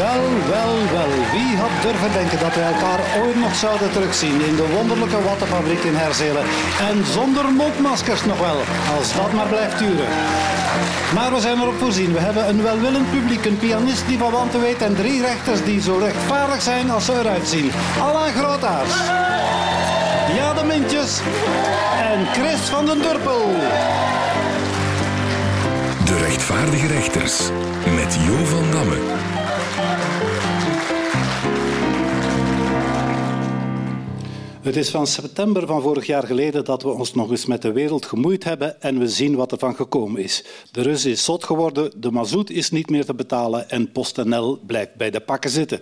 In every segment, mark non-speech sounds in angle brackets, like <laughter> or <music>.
Wel, wel, wel. Wie had durven denken dat wij elkaar ooit nog zouden terugzien in de wonderlijke wattenfabriek in Herzelen. En zonder mondmaskers nog wel, als dat maar blijft duren. Maar we zijn erop voorzien. We hebben een welwillend publiek, een pianist die van wanten weet en drie rechters die zo rechtvaardig zijn als ze eruit zien. Alain Grootaars. Ja, de Mintjes. En Chris van den Durpel. De rechtvaardige rechters met Jo van Damme. Het is van september van vorig jaar geleden dat we ons nog eens met de wereld gemoeid hebben en we zien wat er van gekomen is. De Rus is zot geworden, de mazoet is niet meer te betalen en PostNL blijkt bij de pakken zitten.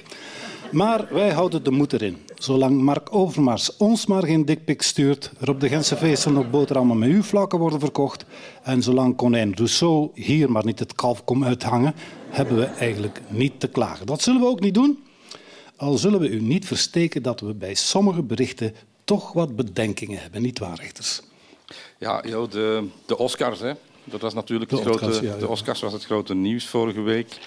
Maar wij houden de moed erin. Zolang Mark Overmars ons maar geen dikpik stuurt, er op de Gentse feesten nog boterhammen met uw vlakken worden verkocht en zolang konijn Rousseau hier maar niet het kalf komt uithangen, hebben we eigenlijk niet te klagen. Dat zullen we ook niet doen. Al zullen we u niet versteken dat we bij sommige berichten toch wat bedenkingen hebben, niet waar, rechters? Ja, joh, de, de Oscars, hè. Dat was natuurlijk het De Oscars, grote, ja, ja. de Oscars was het grote nieuws vorige week.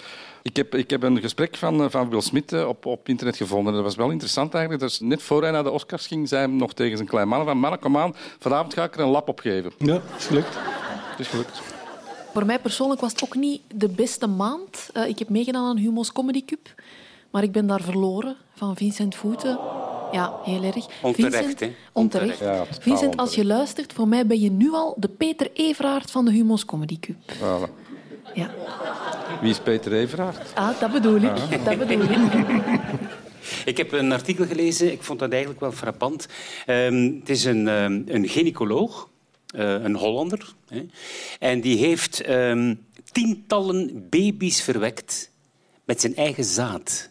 Ik heb, ik heb een gesprek van, eh, van Will Smith eh, op, op internet gevonden. Dat was wel interessant eigenlijk. Dus net voor hij naar de Oscars ging, zei hij nog tegen zijn klein man van mannen, kom aan, vanavond ga ik er een lap op geven. Ja, is gelukt. Het is gelukt. Voor mij persoonlijk was het ook niet de beste maand. Eh, ik heb meegedaan aan Humo's Comedy Cup. Maar ik ben daar verloren van Vincent Voeten. Ja, heel erg. Onterecht, Vincent, hè? Onterecht. Ja, totaal Vincent, als je luistert, voor mij ben je nu al de Peter Everaert van de Humo's Comedy Cup. Voilà. Ja. Wie is Peter Everaert? Ah, dat bedoel ik. Dat bedoel ik. <laughs> Ik heb een artikel gelezen, ik vond dat eigenlijk wel frappant. Ehm, het is een, ehm, een gynaecoloog, eh, een Hollander. Hè, en die heeft ehm, tientallen baby's verwekt met zijn eigen zaad.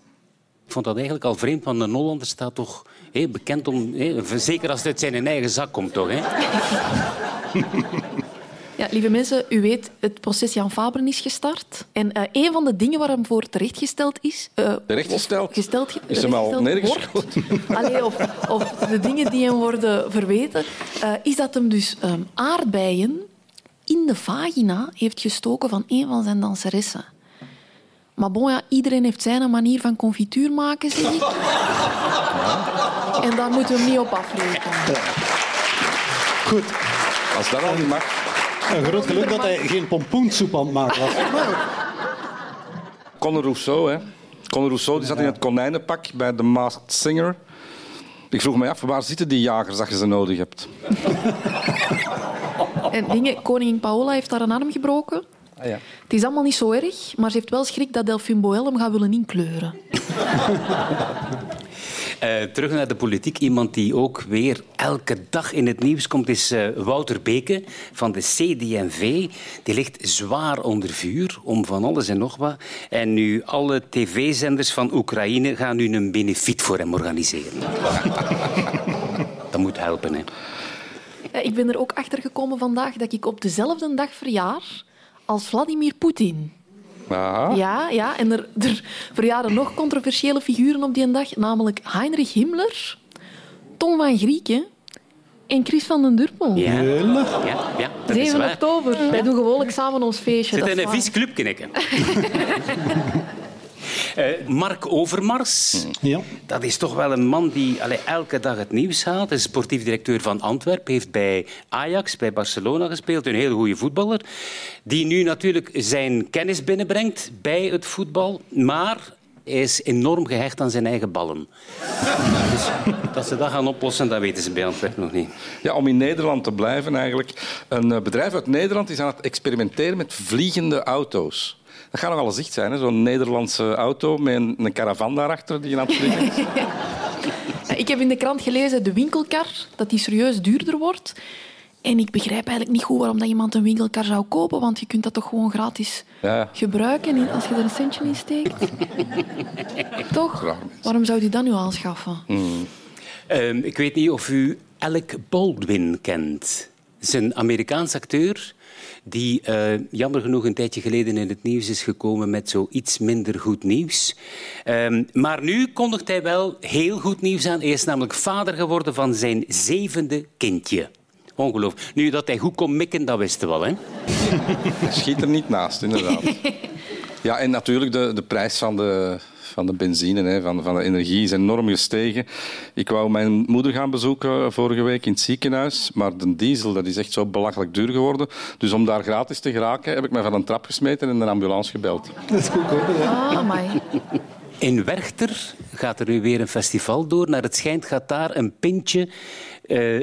Ik vond dat eigenlijk al vreemd, want een Hollander staat toch hè, bekend om... Hè, zeker als het uit zijn eigen zak komt, toch? Hè? <laughs> Ja, lieve mensen, u weet, het proces Jan Faberen is gestart. En eh, een van de dingen waar hem voor terechtgesteld is... eh, Terechtgesteld? Gesteld, Is hem al. <laughs> Allee, of, of de dingen die hem worden verweten, eh, is dat hem dus ehm, aardbeien in de vagina heeft gestoken van een van zijn danseressen. Maar bon, ja, iedereen heeft zijn manier van confituur maken, zeg ik. En daar moeten we hem niet op afrekenen. Goed. Als dat al niet mag. Een groot geluk dat hij geen pompoensoep aan het maken was. Conor Rousseau, hè. Conor Rousseau die zat in het konijnenpak bij The Masked Singer. Ik vroeg me af, waar zitten die jagers dat je ze nodig hebt? En dingen, koningin Paola heeft haar een arm gebroken. Ah, ja. Het is allemaal niet zo erg, maar ze heeft wel schrik dat Delphine Boel hem gaat willen inkleuren. <laughs> Eh, terug naar de politiek. Iemand die ook weer elke dag in het nieuws komt, is eh, Wouter Beke van de CD&V. Die ligt zwaar onder vuur om van alles en nog wat. En nu alle tv-zenders van Oekraïne gaan nu een benefiet voor hem organiseren. <laughs> Dat moet helpen, hè. Eh, Ik ben er ook achter gekomen vandaag dat ik op dezelfde dag verjaar als Vladimir Poetin. Aha. Ja, ja, en er, er verjaren nog controversiële figuren op die dag, namelijk Heinrich Himmler, Tom van Grieken en Chris van den Durpel. Ja, ja, ja dat is 7 waar. oktober. Wij doen gewoonlijk samen ons feestje. Zit dat in is een vies clubje, ik. <laughs> Eh, Mark Overmars. Ja. Dat is toch wel een man die allee, elke dag het nieuws haalt. Hij is sportief directeur van Antwerpen. Heeft bij Ajax, bij Barcelona gespeeld. Een hele goede voetballer. Die nu natuurlijk zijn kennis binnenbrengt bij het voetbal. Maar hij is enorm gehecht aan zijn eigen ballen. <laughs> dus dat ze dat gaan oplossen, dat weten ze bij Antwerpen nog niet. Ja, om in Nederland te blijven eigenlijk. Een eh, bedrijf uit Nederland is aan het experimenteren met vliegende auto's. Dat gaat nogal een zicht zijn, hè? zo'n Nederlandse auto met een, een caravan daarachter die aan het vliegen is. <laughs> Ja, Ik heb in de krant gelezen de winkelkar, dat die serieus duurder wordt. En ik begrijp eigenlijk niet goed waarom dat iemand een winkelkar zou kopen, want je kunt dat toch gewoon gratis Ja. gebruiken als je er een centje in steekt. <laughs> toch? Waarom zou je dat nu aanschaffen? Ehm, ik weet niet of u Alec Baldwin kent. Het is een Amerikaans acteur die eh, jammer genoeg een tijdje geleden in het nieuws is gekomen met zo iets minder goed nieuws. Ehm, maar nu kondigt hij wel heel goed nieuws aan. Hij is namelijk vader geworden van zijn zevende kindje. Ongelooflijk. Nu dat hij goed kon mikken, dat wisten we wel. Hè? Schiet er niet naast, inderdaad. <laughs> Ja, en natuurlijk de, de prijs van de, van de benzine, hè, van, van de energie is enorm gestegen. Ik wou mijn moeder gaan bezoeken vorige week in het ziekenhuis, maar de diesel dat is echt zo belachelijk duur geworden. Dus om daar gratis te geraken heb ik mij van een trap gesmeten en een ambulance gebeld. Dat is goed hoor. Ja. Amai. In Werchter gaat er nu weer een festival door. Naar het schijnt gaat daar een pintje eh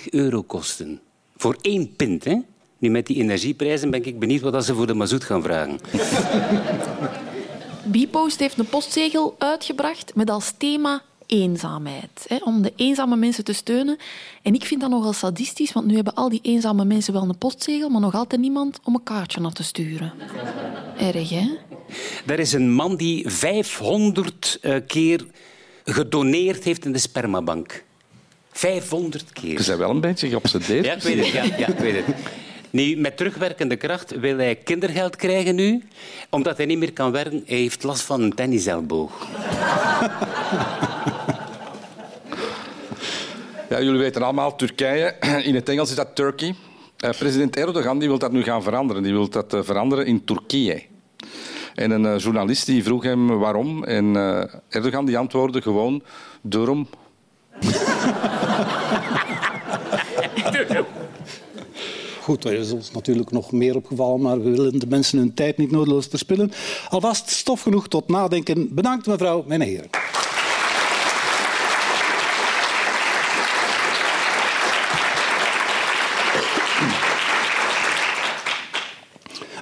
3,25 euro kosten. Voor één pint, hè? Nu, met die energieprijzen ben ik benieuwd wat ze voor de mazoet gaan vragen. <laughs> Bpost heeft een postzegel uitgebracht met als thema eenzaamheid. Hè, om de eenzame mensen te steunen. En ik vind dat nogal sadistisch, want nu hebben al die eenzame mensen wel een postzegel, maar nog altijd niemand om een kaartje naar te sturen. Erg, hè? Er is een man die 500 eh, keer gedoneerd heeft in de spermabank. 500 keer. Je bent wel een beetje geobsedeerd. Ja, ik weet het. Ja, ja, ik weet het. <laughs> Nu, met terugwerkende kracht wil hij kindergeld krijgen nu, omdat hij niet meer kan werken. Hij heeft last van een tenniselboog. <laughs> Ja, jullie weten allemaal, Turkije, <clears throat> in het Engels is dat Turkey. Eh, president Erdogan die wil dat nu gaan veranderen. Die wil dat eh, veranderen in Turkije. En een eh, journalist die vroeg hem waarom. En eh, Erdogan die antwoordde gewoon, daarom. <laughs> Goed, er is ons natuurlijk nog meer opgevallen, maar we willen de mensen hun tijd niet nodeloos verspillen. Alvast stof genoeg tot nadenken. Bedankt mevrouw, mijn heren.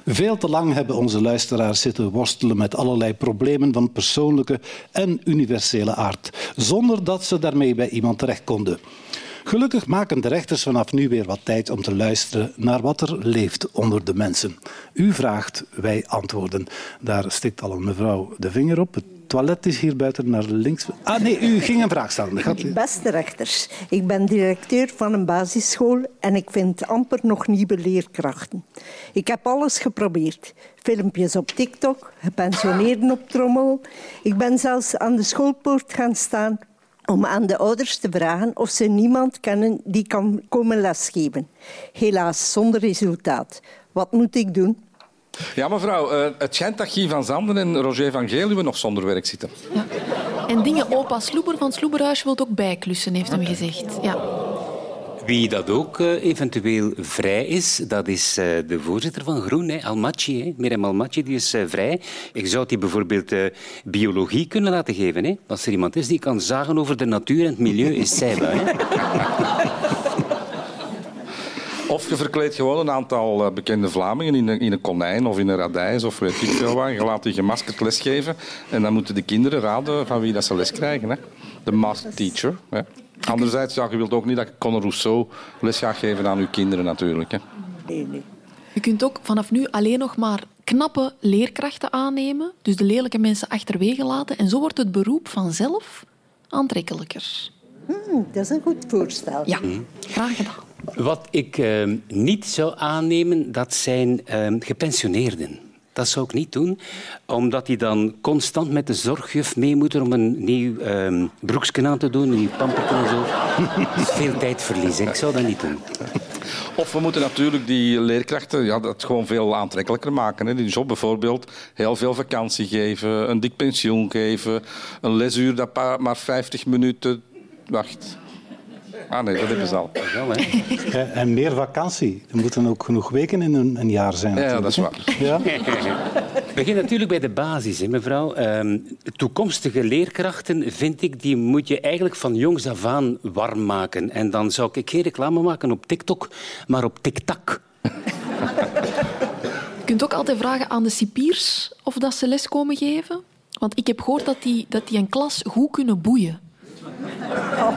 Veel te lang hebben onze luisteraars zitten worstelen met allerlei problemen van persoonlijke en universele aard, zonder dat ze daarmee bij iemand terecht konden. Gelukkig maken de rechters vanaf nu weer wat tijd om te luisteren naar wat er leeft onder de mensen. U vraagt, wij antwoorden. Daar stikt al een mevrouw de vinger op. Het toilet is hier buiten naar links. Ah nee, u ging een vraag stellen. Gaat- Beste rechters, ik ben directeur van een basisschool en ik vind amper nog nieuwe leerkrachten. Ik heb alles geprobeerd. Filmpjes op TikTok, gepensioneerden op trommel. Ik ben zelfs aan de schoolpoort gaan staan om aan de ouders te vragen of ze niemand kennen die kan komen lesgeven. Helaas zonder resultaat. Wat moet ik doen? Ja, mevrouw, eh, het schijnt dat Guy van Zanden en Roger van Geluwe nog zonder werk zitten. Ja. En dingen opa Sloeber van Sloeberhuis wil ook bijklussen, heeft hem gezegd. Ja. Wie dat ook eh, eventueel vrij is, dat is eh, de voorzitter van Groen, Almaty. Hè. Mirem Almaty die is eh, vrij. Ik zou die bijvoorbeeld biologie kunnen laten geven. Hè. Als er iemand is die kan zagen over de natuur en het milieu, is zij wel. <laughs> Of je verkleedt gewoon een aantal bekende Vlamingen in een, in een konijn of in een radijs of weet ik veel wat. Je laat die gemaskerd lesgeven en dan moeten de kinderen raden van wie dat ze les krijgen. Hè. De masked teacher. Hè. Anderzijds, ja, je wilt ook niet dat Conor Rousseau les gaat geven aan uw kinderen natuurlijk. Hè. Nee, nee. Je kunt ook vanaf nu alleen nog maar knappe leerkrachten aannemen, dus de lelijke mensen achterwege laten. En zo wordt het beroep vanzelf aantrekkelijker. Hm, dat is een goed voorstel. Ja, graag gedaan. Wat ik eh, niet zou aannemen, dat zijn eh, gepensioneerden. Dat zou ik niet doen, omdat die dan constant met de zorgjuf mee moeten om een nieuw eh broeksken aan te doen, een nieuw pamperken en zo. Is veel tijd verliezen. Ik zou dat niet doen. Of we moeten natuurlijk die leerkrachten ja, dat gewoon veel aantrekkelijker maken. Hè. Die job bijvoorbeeld heel veel vakantie geven, een dik pensioen geven, een lesuur dat maar 50 minuten... Wacht. Ah nee, dat hebben ze al. Wel, hè. Ja, En meer vakantie. Er moeten ook genoeg weken in een, een jaar zijn. Ja, dat is waar. Ja? Begin natuurlijk bij de basis, hè, mevrouw. Ehm, toekomstige leerkrachten, vind ik, die moet je eigenlijk van jongs af aan warm maken. En dan zou ik geen reclame maken op TikTok, maar op TikTok. Je kunt ook altijd vragen aan de cipiers of dat ze les komen geven. Want ik heb gehoord dat die, dat die een klas goed kunnen boeien.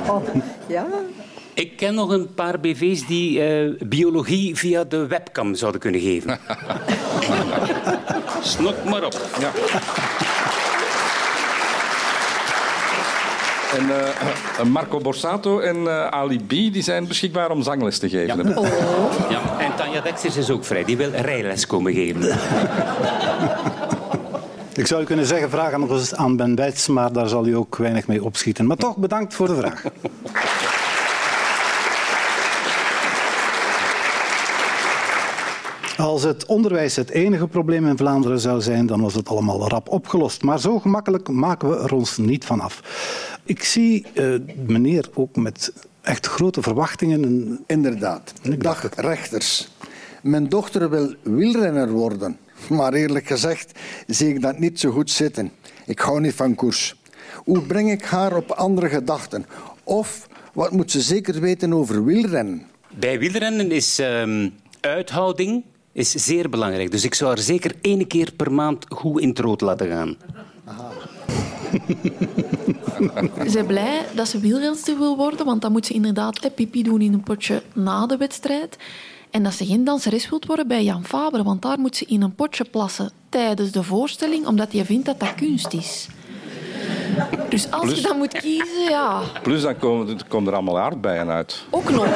Oh, ja, Ik ken nog een paar BV's die eh, biologie via de webcam zouden kunnen geven. <laughs> Snok maar op. Ja. En eh, Marco Borsato en eh, Ali B die zijn beschikbaar om zangles te geven. Ja. Ja. En Tanja Dexters is ook vrij. Die wil rijles komen geven. <laughs> Ik zou u kunnen zeggen, vraag nog eens aan Ben Bijts, maar daar zal u ook weinig mee opschieten. Maar toch, bedankt voor de vraag. Als het onderwijs het enige probleem in Vlaanderen zou zijn, dan was het allemaal rap opgelost. Maar zo gemakkelijk maken we er ons niet van af. Ik zie uh, meneer ook met echt grote verwachtingen. Inderdaad. Dag rechters. Mijn dochter wil wielrenner worden. Maar eerlijk gezegd zie ik dat niet zo goed zitten. Ik hou niet van koers. Hoe breng ik haar op andere gedachten? Of wat moet ze zeker weten over wielrennen? Bij wielrennen is uh, uithouding is zeer belangrijk. Dus ik zou haar zeker één keer per maand goed in het rood laten gaan. Aha. Ze is blij dat ze wielrenster wil worden, want dan moet ze inderdaad pipi doen in een potje na de wedstrijd. En dat ze geen danseres wilt worden bij Jan Faber, want daar moet ze in een potje plassen tijdens de voorstelling, omdat je vindt dat dat kunst is. Dus als je dan moet kiezen, ja. Plus dan komen, komen er allemaal aardbeien uit. Ook nog.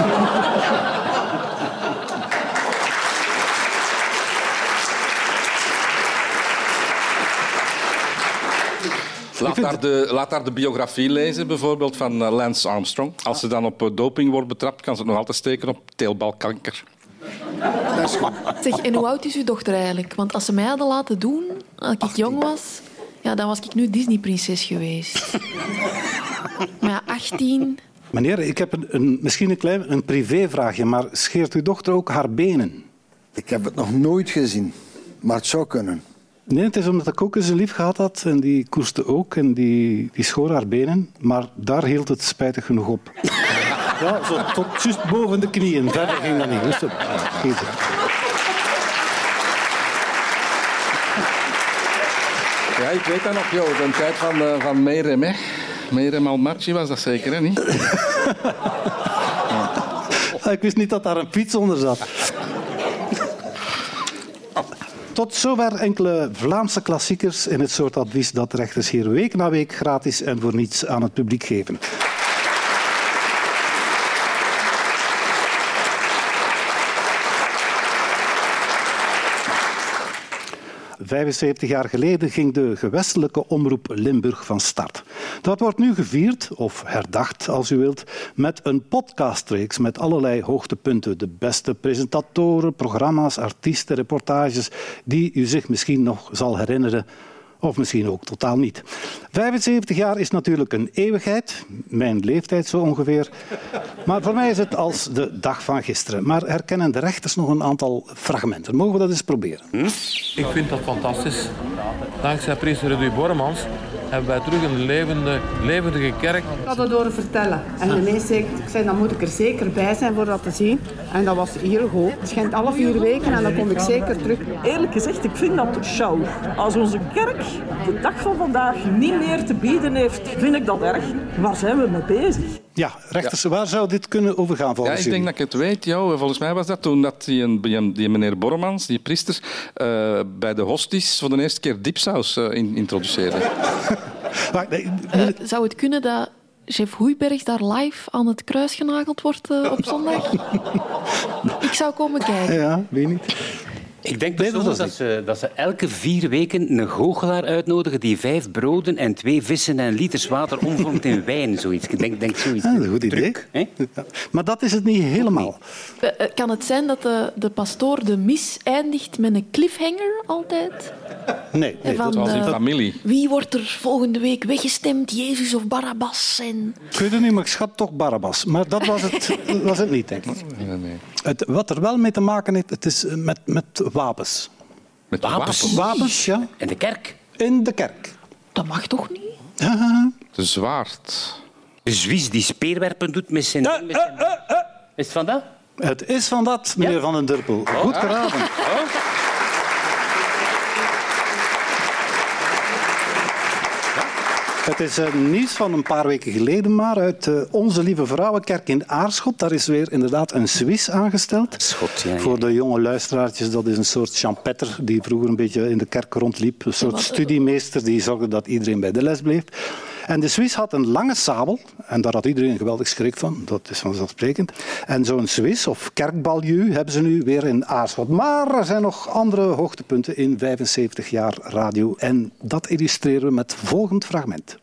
Laat daar, de, laat daar de biografie lezen, bijvoorbeeld van eh, Lance Armstrong. Als ze dan op eh, doping wordt betrapt, kan ze het nog altijd steken op teelbalkanker. Dat is goed. Zeg, en hoe oud is uw dochter eigenlijk? Want als ze mij hadden laten doen, als ik jong was, ja, dan was ik nu Disney-prinses geweest. <laughs> maar ja, 18... Meneer, ik heb een, een, misschien een klein een privévraagje, maar scheert uw dochter ook haar benen? Ik heb het nog nooit gezien, maar het zou kunnen. Nee, het is omdat ik ook eens een lief gehad had en die koerste ook en die, die schoor haar benen, maar daar hield het spijtig genoeg op. ja, zo tot juist boven de knieën. Verder ging dat niet. Dus, Ja, ik weet dat nog, joh. De tijd van, uh, van Merem, hè. Merem Almarci was dat zeker, hè? Niet? ik wist niet dat daar een fiets onder zat. Tot zover enkele Vlaamse klassiekers in het soort advies dat rechters hier week na week gratis en voor niets aan het publiek geven. 75 jaar geleden ging de gewestelijke omroep Limburg van start. Dat wordt nu gevierd, of herdacht als u wilt, met een podcastreeks met allerlei hoogtepunten. De beste presentatoren, programma's, artiesten, reportages die u zich misschien nog zal herinneren of misschien ook totaal niet. 75 jaar is natuurlijk een eeuwigheid, mijn leeftijd zo ongeveer. Maar voor mij is het als de dag van gisteren. Maar herkennen de rechters nog een aantal fragmenten. Mogen we dat eens proberen? Hm? Ik vind dat fantastisch. Dankzij priester Rudy Bormans hebben wij terug een levende, levendige kerk. Ik had het horen vertellen. En de meeste ik zei, dan moet ik er zeker bij zijn voor dat te zien. En dat was heel goed. Het schijnt alle vier weken en dan kom ik zeker terug. Eerlijk gezegd, ik vind dat show. Als onze kerk de dag van vandaag niet meer te bieden heeft, vind ik dat erg. Waar zijn we mee bezig? Ja, rechters, waar zou dit kunnen overgaan volgens Ja, ik denk dat ik het weet. Jo. Volgens mij was dat toen dat die, die meneer Bormans, die priester, uh, bij de hosties voor de eerste keer dipsaus uh, introduceerde. <laughs> uh, zou het kunnen dat Jeff Hoeiberg daar live aan het kruis genageld wordt op zondag? <laughs> ik zou komen kijken. Ja, weet niet. Ik denk nee, dat, dat, ze, dat ze elke vier weken een goochelaar uitnodigen die vijf broden en twee vissen en liters water omvormt in <laughs> wijn. Zoiets. Ik denk, denk zoiets. Ja, dat is een goed idee. Maar dat is het niet helemaal. Eh, eh, kan het zijn dat de, de pastoor de mis eindigt met een cliffhanger altijd? Nee, nee van, dat was in familie. Wie wordt er volgende week weggestemd, Jezus of Barabbas? En... Ik weet het niet, maar ik schat toch Barabbas. Maar dat was het, <laughs> was het niet, denk ik. Nee, nee. Het, wat er wel mee te maken heeft, het is met, met wapens. Met wapens? Wapens, ja. In de kerk? In de kerk. Dat mag toch niet? De zwaard. De Zwies die speerwerpen doet met zijn... Uh, uh, is het van dat? Het is van dat, meneer ja? Van den Durpel. Goed geraden. Oh. Het is uh, nieuws van een paar weken geleden maar uit uh, Onze Lieve Vrouwenkerk in Aarschot. Daar is weer inderdaad een Swiss aangesteld. Schot, ja, ja. Voor de jonge luisteraartjes, dat is een soort champetter die vroeger een beetje in de kerk rondliep. Een soort studiemeester die zorgde dat iedereen bij de les bleef. En de Swiss had een lange sabel, en daar had iedereen geweldig schrik van, dat is vanzelfsprekend. En zo'n Swiss of kerkbalju hebben ze nu weer in Aarschot. Maar er zijn nog andere hoogtepunten in 75 jaar radio. En dat illustreren we met volgend fragment.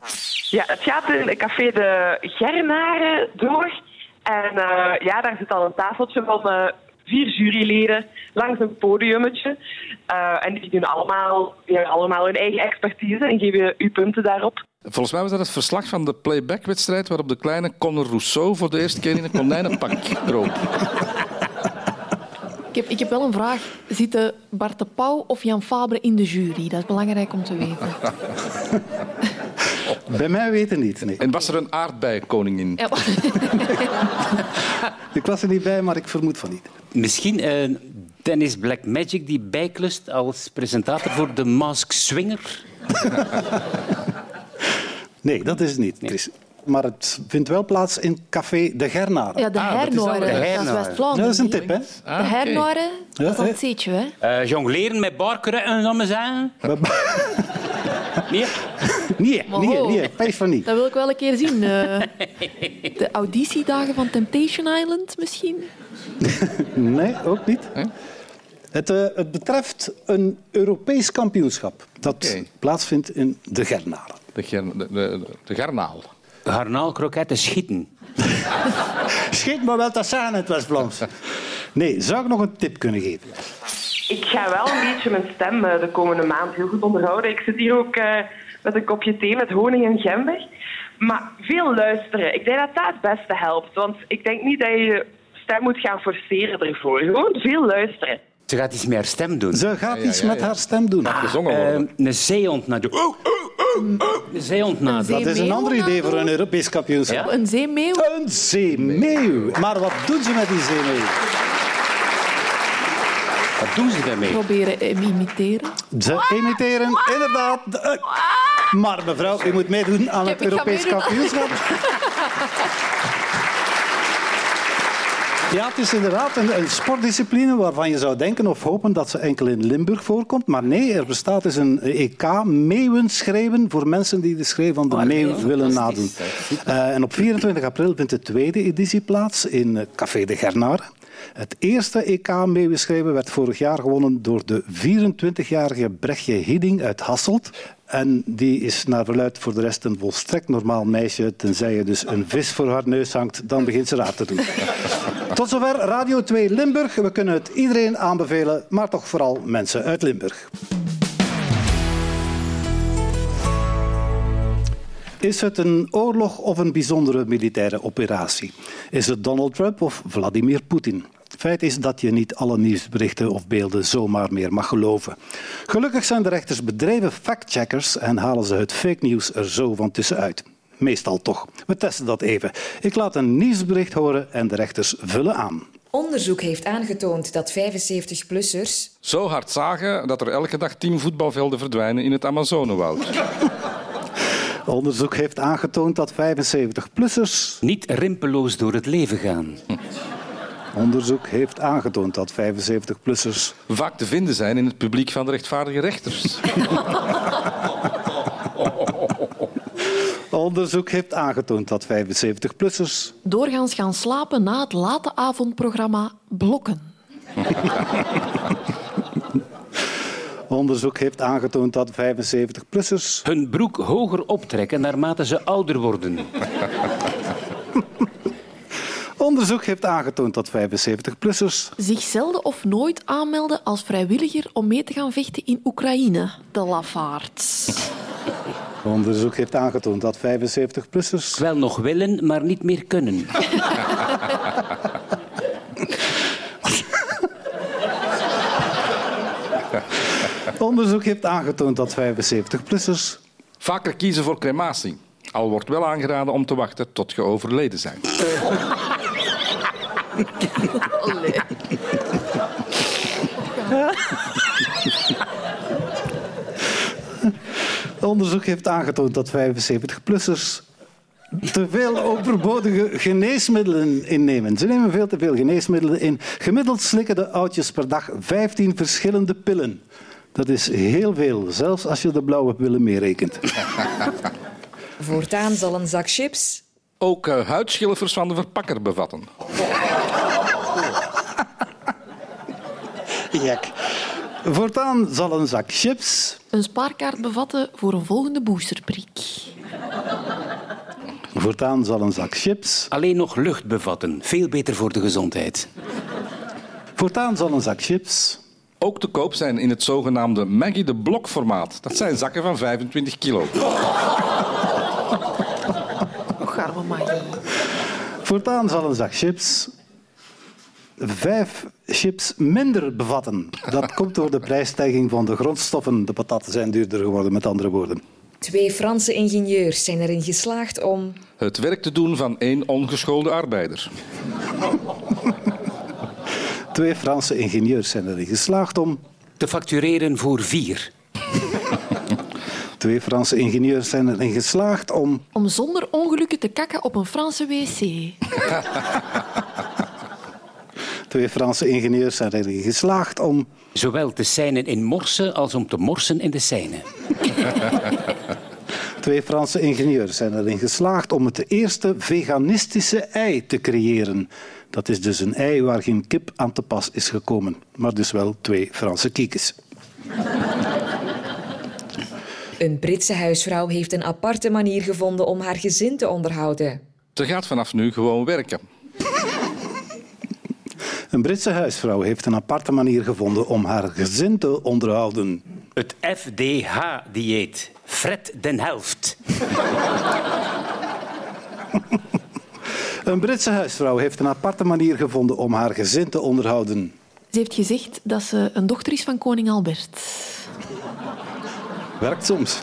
Ja, het gaat in café de Gernaren door. En uh, ja, daar zit al een tafeltje van uh, vier juryleden langs een podiummetje. Eh, en die doen allemaal, die hebben allemaal hun eigen expertise en geven u punten daarop. Volgens mij was dat het verslag van de playback-wedstrijd waarop de kleine Conor Rousseau voor de eerste keer in een konijnenpak kroop. <laughs> Ik heb, ik heb wel een vraag. Zitten Bart de Pauw of Jan Fabre in de jury? Dat is belangrijk om te weten. <laughs> Bij mij weten niet. Nee. En was er een aardbeienkoningin? Ja. <laughs> Ik was er niet bij, maar ik vermoed van niet. Misschien eh, Dennis Blackmagic die bijklust als presentator voor de Mask Swinger. <laughs> Nee, dat is het niet, Chris. Maar het vindt wel plaats in Café De Gernaren. Ja, de Ah, dat is al- hernoren. de Dat is. West-Vlaanderen. dat is een tip, hè? Ah, De hernoren, dat is Ja, een hè? zeetje, hè? Eh jongleren met barkeren, zal maar zeggen. <laughs> Nee? Nee, nee, nee, pijs van niet. Dat wil ik wel een keer zien. eh. de auditiedagen van Temptation Island misschien? <laughs> Nee, ook niet. Het, eh, het betreft een Europees kampioenschap dat plaatsvindt in De Gernaren. De, ger- de, de, de garnaal. Garnaalkroketten schieten. <laughs> Schiet maar wel zeggen in het West-Vlaams. Nee, zou ik nog een tip kunnen geven? Ik ga wel een beetje mijn stem eh, de komende maand heel goed onderhouden. Ik zit hier ook eh, met een kopje thee met honing en gember. Maar veel luisteren. Ik denk dat dat het beste helpt. Want ik denk niet dat je je stem moet gaan forceren ervoor. Gewoon veel luisteren. Ze gaat iets met haar stem doen. Ze gaat ja, iets ja, met haar stem doen. Eh, worden. een zeehond naar de... Een zeehond naar Een de... Dat is een ander idee voor een Europees kampioenschap. Ja? Een zeemeeuw? Een zeemeeuw. Maar wat doen ze met die zeemeeuw? Wat doen ze daarmee? Proberen im- imiteren. Ze imiteren inderdaad... de- Maar mevrouw, u moet meedoen aan het Europees kampioenschap. Ja, het is inderdaad een, een sportdiscipline waarvan je zou denken of hopen dat ze enkel in Limburg voorkomt. Maar nee, er bestaat dus een EK meeuwenschreeuwen voor mensen die de schreeuw van de meeuw willen nadoen. Eh, en op 24 april vindt de tweede editie plaats in eh, Café de Gernare. Het eerste EK meeuwenschreeuwen werd vorig jaar gewonnen door de 24-jarige Brechtje Hidding uit Hasselt. En die is naar verluid voor de rest een volstrekt normaal meisje. Tenzij je dus een vis voor haar neus hangt, dan begint ze raar te doen. <laughs> Tot zover Radio 2 Limburg. We kunnen het iedereen aanbevelen, maar toch vooral mensen uit Limburg. Is het een oorlog of een bijzondere militaire operatie? Is het Donald Trump of Vladimir Poetin? Feit is dat je niet alle nieuwsberichten of beelden zomaar meer mag geloven. Gelukkig zijn de rechters bedreven factcheckers en halen ze het fake nieuws er zo van tussenuit. Meestal toch. We testen dat even. Ik laat een nieuwsbericht horen en de rechters vullen aan. Onderzoek heeft aangetoond dat 75-plussers Zo hard zagen dat er elke dag tien voetbalvelden verdwijnen in het Amazonewoud. <laughs> Onderzoek heeft aangetoond dat 75-plussers. Niet rimpeloos door het leven gaan. Onderzoek heeft aangetoond dat 75-plussers. Vaak te vinden zijn in het publiek van de rechtvaardige rechters. <laughs> Onderzoek heeft aangetoond dat 75-plussers. Doorgaans gaan slapen na het late avondprogramma Blokken. <laughs> Onderzoek heeft aangetoond dat 75-plussers. Hun broek hoger optrekken naarmate ze ouder worden. <laughs> Onderzoek heeft aangetoond dat 75-plussers. Zich zelden of nooit aanmelden als vrijwilliger om mee te gaan vechten in Oekraïne. De lafaards. <laughs> Onderzoek heeft aangetoond dat 75-plussers. Wel nog willen, maar niet meer kunnen. <laughs> Onderzoek heeft aangetoond dat 75-plussers. Vaker kiezen voor crematie. Al wordt wel aangeraden om te wachten tot je overleden zijn. <laughs> Onderzoek heeft aangetoond dat 75-plussers te veel overbodige geneesmiddelen innemen. Ze nemen veel te veel geneesmiddelen in. Gemiddeld slikken de oudjes per dag 15 verschillende pillen. Dat is heel veel, zelfs als je de blauwe pillen meerekent. <laughs> Voortaan zal een zak chips Ook uh, huidschilfers van de verpakker bevatten. <laughs> Jek. Voortaan zal een zak chips. Een spaarkaart bevatten voor een volgende boosterprik. Voortaan zal een zak chips. Alleen nog lucht bevatten. Veel beter voor de gezondheid. Voortaan zal een zak chips ook te koop zijn in het zogenaamde Maggie de Blok formaat. Dat zijn zakken van 25 kilo. Och, arme Maggie. Voortaan zal een zak chips vijf chips minder bevatten. Dat komt door de prijsstijging van de grondstoffen. De pataten zijn duurder geworden, met andere woorden. Twee Franse ingenieurs zijn erin geslaagd om... Het werk te doen van één ongeschoolde arbeider. Twee Franse ingenieurs zijn erin geslaagd om... Te factureren voor vier. Twee Franse ingenieurs zijn erin geslaagd om... Om zonder ongelukken te kakken op een Franse wc. <laughs> Twee Franse ingenieurs zijn erin geslaagd om... Zowel te seinen in morsen als om te morsen in de seinen. <laughs> Twee Franse ingenieurs zijn erin geslaagd om het eerste veganistische ei te creëren. Dat is dus een ei waar geen kip aan te pas is gekomen, maar dus wel twee Franse kiekjes. Een Britse huisvrouw heeft een aparte manier gevonden om haar gezin te onderhouden. Ze gaat vanaf nu gewoon werken. Een Britse huisvrouw heeft een aparte manier gevonden om haar gezin te onderhouden. Het FDH-dieet. Fred den helft. <laughs> Een Britse huisvrouw heeft een aparte manier gevonden om haar gezin te onderhouden. Ze heeft gezegd dat ze een dochter is van koning Albert. Werkt soms.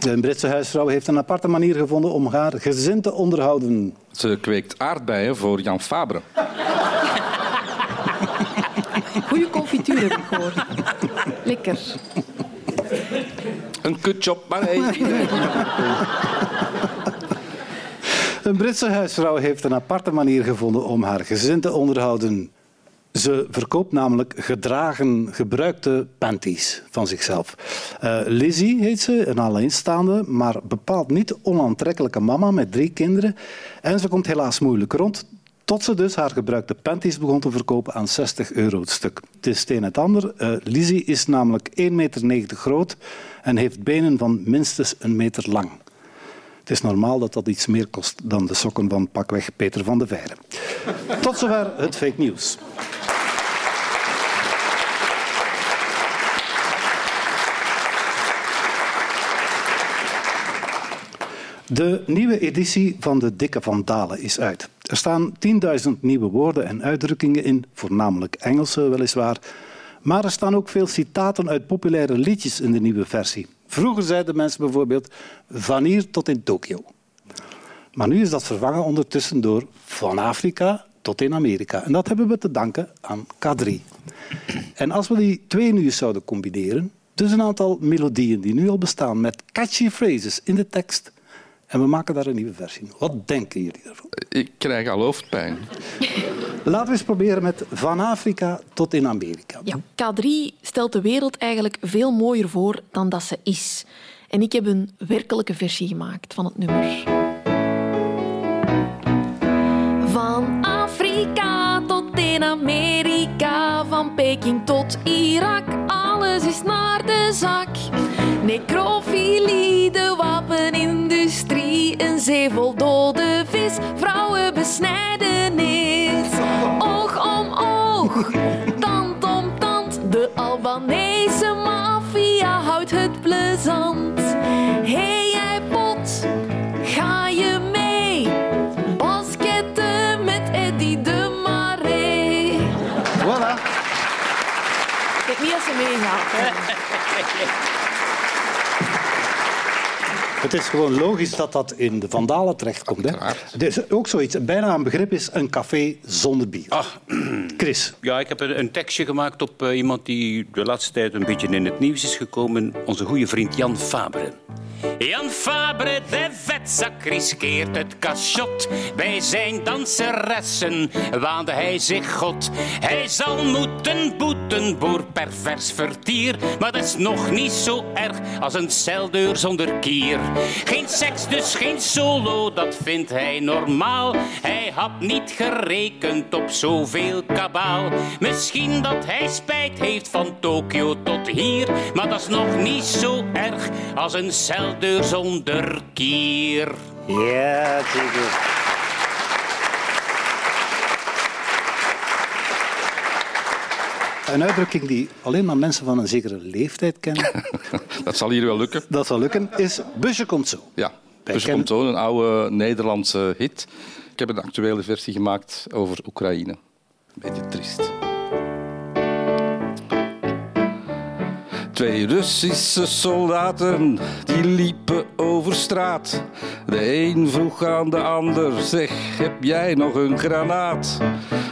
Een Britse huisvrouw heeft een aparte manier gevonden om haar gezin te onderhouden. Ze kweekt aardbeien voor Jan Fabre. Goeie confituur heb ik gehoord. Lekker. Een kutjob, maar hey, Een Britse huisvrouw heeft een aparte manier gevonden om haar gezin te onderhouden. Ze verkoopt namelijk gedragen, gebruikte panties van zichzelf. Uh, Lizzie heet ze, een alleenstaande, maar bepaald niet onaantrekkelijke mama met drie kinderen. En ze komt helaas moeilijk rond, tot ze dus haar gebruikte panties begon te verkopen aan 60 euro het stuk. Het is het een het ander. Uh, Lizzie is namelijk 1,90 meter groot en heeft benen van minstens een meter lang. Het is normaal dat dat iets meer kost dan de sokken van pakweg Peter van de Veire. Tot zover het fake nieuws. De nieuwe editie van de Dikke van Dalen is uit. Er staan 10.000 nieuwe woorden en uitdrukkingen in, voornamelijk Engelse weliswaar. Maar er staan ook veel citaten uit populaire liedjes in de nieuwe versie. Vroeger zeiden mensen bijvoorbeeld van hier tot in Tokio. Maar nu is dat vervangen ondertussen door van Afrika tot in Amerika. En dat hebben we te danken aan K3. En als we die twee nu zouden combineren, dus een aantal melodieën die nu al bestaan met catchy phrases in de tekst, en we maken daar een nieuwe versie. Wat denken jullie ervan? Ik krijg al hoofdpijn. <laughs> Laten we eens proberen met van Afrika tot in Amerika. Ja, K3 stelt de wereld eigenlijk veel mooier voor dan dat ze is. En ik heb een werkelijke versie gemaakt van het nummer. Van Afrika tot in Amerika, van Peking tot Irak, alles is naar de zak. Necrofilie, de wapenindustrie, een zee vol dode vis, vrouwenbesnijdenis. Oog om oog, tand om tand, de Albanese maffia houdt het plezant. Hey jij pot, ga je mee? Basketten met Eddie de Marais. Voilà. Ik weet niet als ze meegaat. <laughs> Het is gewoon logisch dat dat in de Vandalen terechtkomt. Hè? Er is ook zoiets, bijna een begrip is een café zonder bier. Ach, Chris. Ja, ik heb een, een tekstje gemaakt op eh, iemand die de laatste tijd een beetje in het nieuws is gekomen. Onze goede vriend Jan Fabre. Jan Fabre, de vetzak, riskeert het cachot. Bij zijn danseressen waande hij zich god. Hij zal moeten boeten voor pervers vertier. Maar dat is nog niet zo erg als een celdeur zonder kier. Geen seks, dus geen solo, dat vindt hij normaal. Hij had niet gerekend op zoveel kabaal. Misschien dat hij spijt heeft van Tokio tot hier. Maar dat is nog niet zo erg als een celdeur zonder kier. Ja, zeker. Een uitdrukking die alleen maar mensen van een zekere leeftijd kennen, <laughs> Dat zal hier wel lukken. dat zal lukken, is busje komt zo. Ja, Wij kennen- komt zo een oude Nederlandse hit. Ik heb een actuele versie gemaakt over Oekraïne. Een beetje triest. Twee Russische soldaten die liepen over straat. De een vroeg aan de ander: Zeg, heb jij nog een granaat?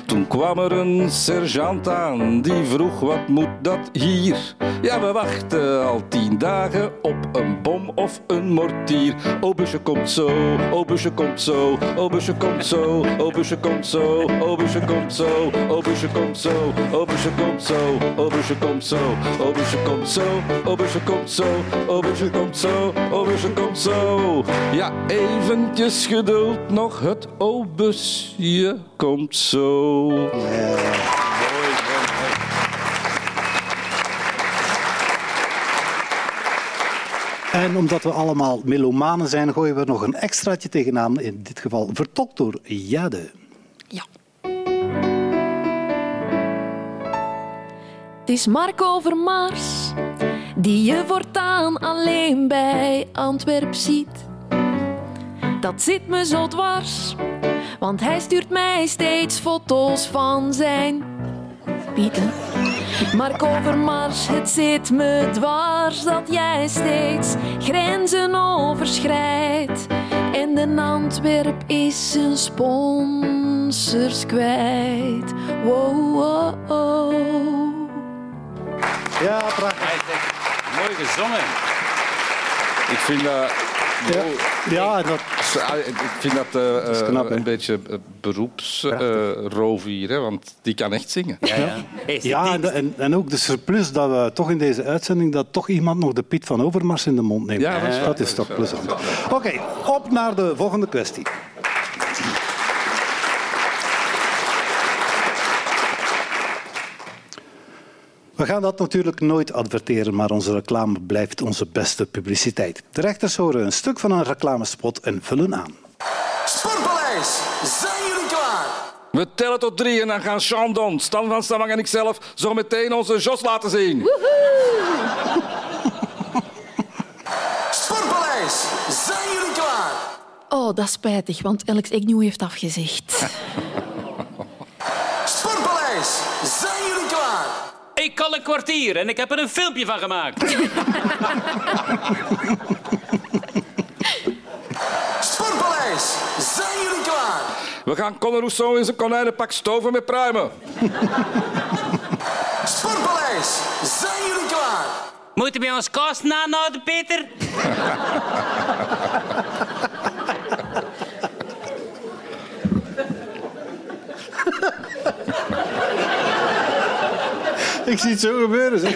Toen kwam er een sergeant aan die vroeg: Wat moet dat hier? Ja, we wachten al tien dagen op een bom of een mortier. O busje komt zo, o busje komt zo, o busje komt zo, o busje komt zo, o busje komt zo, o busje komt zo, o komt zo, o busje komt zo, o busje komt zo, o busje komt zo, o komt zo, o komt zo. Ja, eventjes geduld nog, het o busje komt zo. En omdat we allemaal melomanen zijn, gooien we nog een extraatje tegenaan. In dit geval vertolkt door Jade. Het is Marco Vermars, die je voortaan alleen bij Antwerp ziet. Dat zit me zo dwars, want hij stuurt mij steeds foto's van zijn pieten. Marco Vermars, het zit me dwars dat jij steeds grenzen overschrijdt. En de Antwerp is zijn sponsors kwijt. Wow, wow, wow. Ja, prachtig. Mooi gezongen. Ik vind dat... Ja, ja dat... Ik vind dat eh, knap, hè? een beetje beroepsroof hier, hè, want die kan echt zingen. Ja, ja. Hey, Ja, en, en, en ook de surplus dat we toch in deze uitzending dat toch iemand nog de Piet van Overmars in de mond neemt. Ja, dat is waar, dat is dat toch plezant. Oké, op naar de volgende kwestie. We gaan dat natuurlijk nooit adverteren, maar onze reclame blijft onze beste publiciteit. De rechters horen een stuk van een reclamespot en vullen aan. Sportpaleis, zijn jullie klaar? We tellen tot drie en dan gaan Chandon, Stan van Stamang en ikzelf zo meteen onze Jos laten zien. <laughs> Sportpaleis, zijn jullie klaar? Oh, dat is spijtig, want Alex Agnew heeft afgezegd. <laughs> Sportpaleis, zijn jullie klaar? Ik kan een kwartier en ik heb er een filmpje van gemaakt. <laughs> Sportpaleis, zijn jullie klaar? We gaan Conor Rousseau in zijn konijnenpak stoven met pruimen. <laughs> Sportpaleis, zijn jullie klaar? Moeten we ons kast nahouden, Peter? <laughs> <laughs> Ik zie het zo gebeuren. Zeg.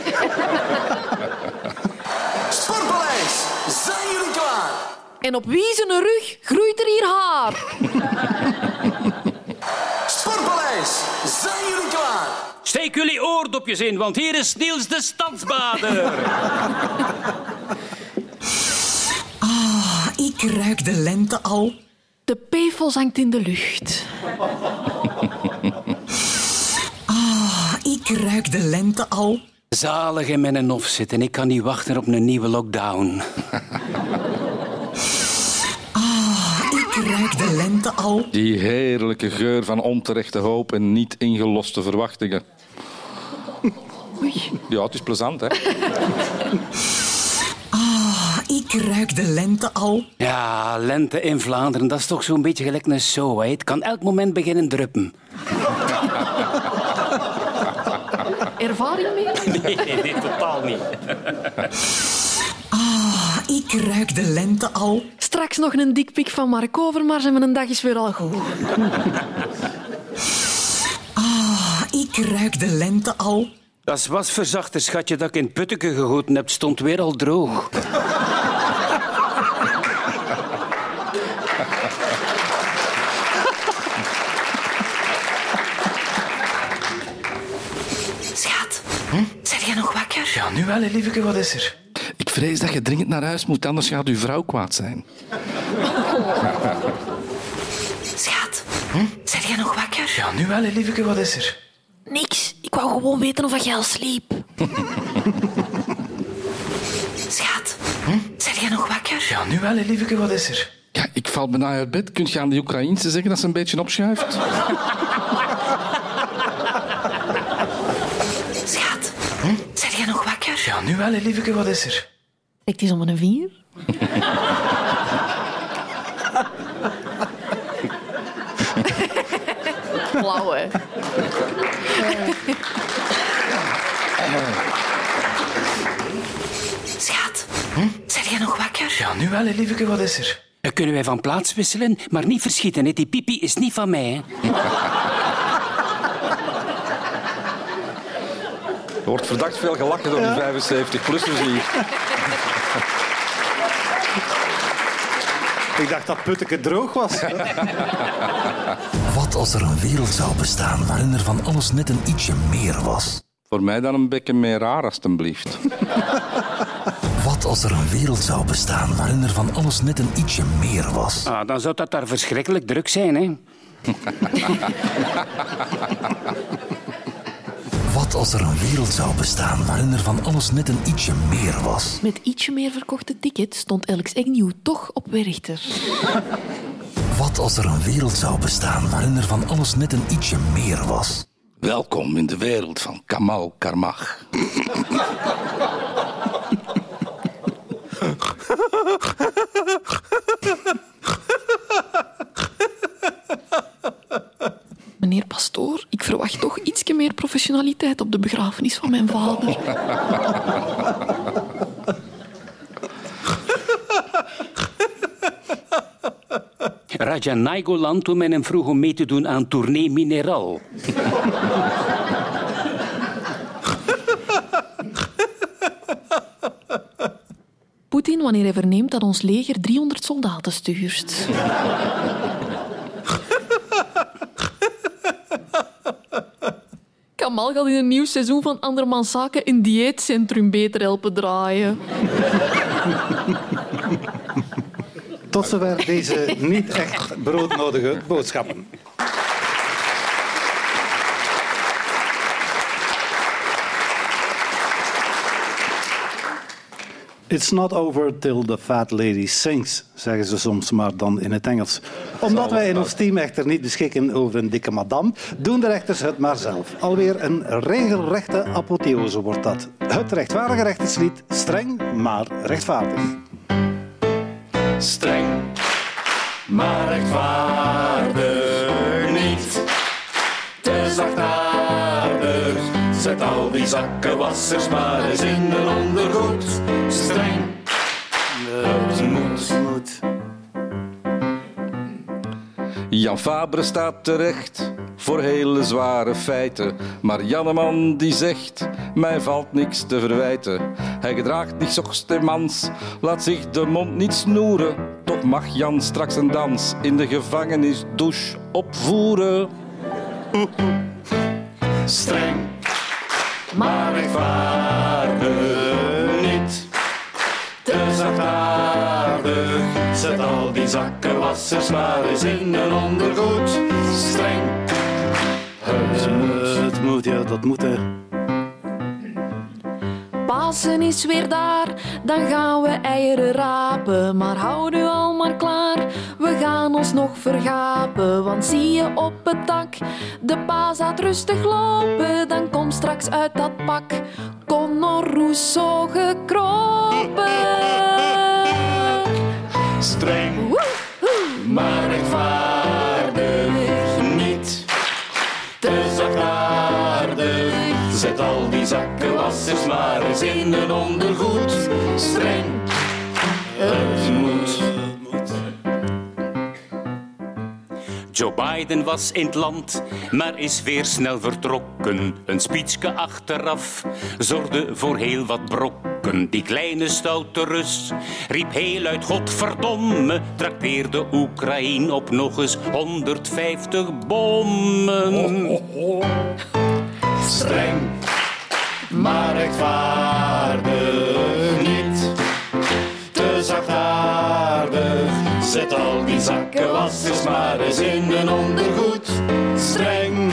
Sportpaleis, zijn jullie klaar? En op wie zijn rug groeit er hier haar? Sportpaleis, zijn jullie klaar? Steek jullie oordopjes in, want hier is Niels de Stadsbader. Ah, ik ruik de lente al. De PFOS hangt in de lucht. Ah, ik ruik de lente al. Zalig in mijn hof zitten. Ik kan niet wachten op een nieuwe lockdown. Ah, ik ruik de lente al. Die heerlijke geur van onterechte hoop en niet ingeloste verwachtingen. Ja, het is plezant, hè? Ah, ik ruik de lente al. Ja, lente in Vlaanderen, dat is toch zo'n beetje gelijk een zo. Hè? Het kan elk moment beginnen druppen. Ervaring mee? Nee, <laughs> nee, nee, totaal niet. Ah, ik ruik de lente al. Straks nog een dikpik van Mark Overmars en mijn dag is weer al goed. Ah, ik ruik de lente al. Dat wasverzachter, schatje, dat ik in het putteke gegoten heb, stond weer al droog. Schat, zijn jij nog wakker? Ja, nu wel, lieveke, wat is er? Ik vrees dat je dringend naar huis moet, anders gaat uw vrouw kwaad zijn. Schat, zijn jij nog wakker? Ja, nu wel, lieveke, wat is er? Niks, ik wou gewoon weten of jij al sliep. Schat, zijn jij nog wakker? Ja, nu wel, lieveke, wat is er? Ja, ik val bijna uit bed. Kunt je aan de Oekraïnse zeggen dat ze een beetje opschuift? Ja, nu wel, lieveke, wat is er? Ik is om een vier. Blauw, hè? Schat, zijn jij nog wakker? Ja, nu wel, lieveke, wat is er? Kunnen wij van plaats wisselen, maar niet verschieten. Hè? Die pipi is niet van mij. Hè? Er wordt verdacht veel gelachen door die 75-plussers hier. <laughs> Ik dacht dat Putteke droog was. <laughs> Wat als er een wereld zou bestaan waarin er van alles net een ietsje meer was? Voor mij dan een beetje meer raar, alstublieft. <laughs> Wat als er een wereld zou bestaan waarin er van alles net een ietsje meer was? Ah, dan zou dat daar verschrikkelijk druk zijn. Hè? Wat als er een wereld zou bestaan waarin er van alles net een ietsje meer was? Met ietsje meer verkochte tickets stond Alex Agnew toch op Werchter. Wat als er een wereld zou bestaan waarin er van alles net een ietsje meer was? Welkom in de wereld van Kamal Karmach. Meneer Pastoor, ik verwacht toch meer professionaliteit op de begrafenis van mijn vader. Raja Naigoland toen men hem vroeg om mee te doen aan Tournee Mineral. Poetin wanneer hij verneemt dat ons leger 300 soldaten stuurt. Kamal gaat in een nieuw seizoen van Andermans Zaken een dieetcentrum beter helpen draaien. Tot zover deze niet echt broodnodige boodschappen. It's not over till the fat lady sings, zeggen ze soms maar dan in het Engels. Omdat wij in ons team echter niet beschikken over een dikke madame, doen de rechters het maar zelf. Alweer een regelrechte apotheose wordt dat. Het rechtvaardige rechterslied, streng maar rechtvaardig. Streng, maar rechtvaardig zet al die zakkenwassers maar eens in een ondergoed. Streng, het moet. Jan Fabre staat terecht voor hele zware feiten. Maar Janneman die zegt, mij valt niks te verwijten. Hij gedraagt niet mans, laat zich de mond niet snoeren. Toch mag Jan straks een dans in de gevangenisdouche opvoeren. Streng, maar rechtvaardig niet. Te zachtaardig, zet al die zakkenwassers maar eens in een ondergoed. Streng, het moet. Het moet, ja, dat moet. Hè. Pasen is weer daar, dan gaan we eieren rapen. Maar hou u al maar klaar, we gaan ons nog vergapen. Want zie je op het dak, de paas gaat rustig lopen. Dan komt straks uit dat pak Conor Rousseau gekropen. Streng, maar rechtvaardig niet. Te zachtaardig, zet al die zakkenwassers maar eens in een ondergoed. Streng, het moet. Joe Biden was in het land, maar is weer snel vertrokken. Een speechke achteraf zorgde voor heel wat brokken. Die kleine stoute Rus riep heel uit Godverdomme, trakteerde Oekraïne op nog eens 150 bommen. Streng, maar rechtvaardig Zet al die zakken zakkenwassers maar eens in een ondergoed. Streng,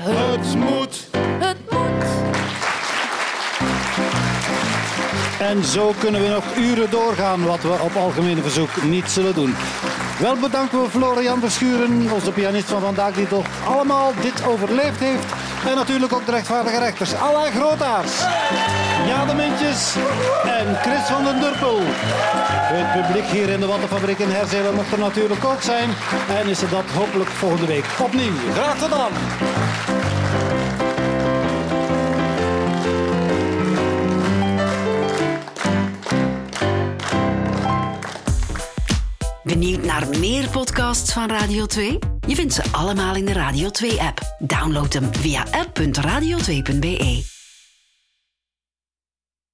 het moet. Het moet. En zo kunnen we nog uren doorgaan, wat we op algemene verzoek niet zullen doen. Wel bedanken we Florian Verschuren, onze pianist van vandaag, die toch allemaal dit overleefd heeft. En natuurlijk ook de rechtvaardige rechters, Alain Grootaars, Ja de Mintjes en Chris van den Durpel. Het publiek hier in de Wattenfabriek in Herzelen mocht er natuurlijk ook zijn. En is er dat hopelijk volgende week opnieuw. Graag gedaan. Benieuwd naar meer podcasts van Radio 2? Je vindt ze allemaal in de Radio 2-app. Download hem via app.radio2.be.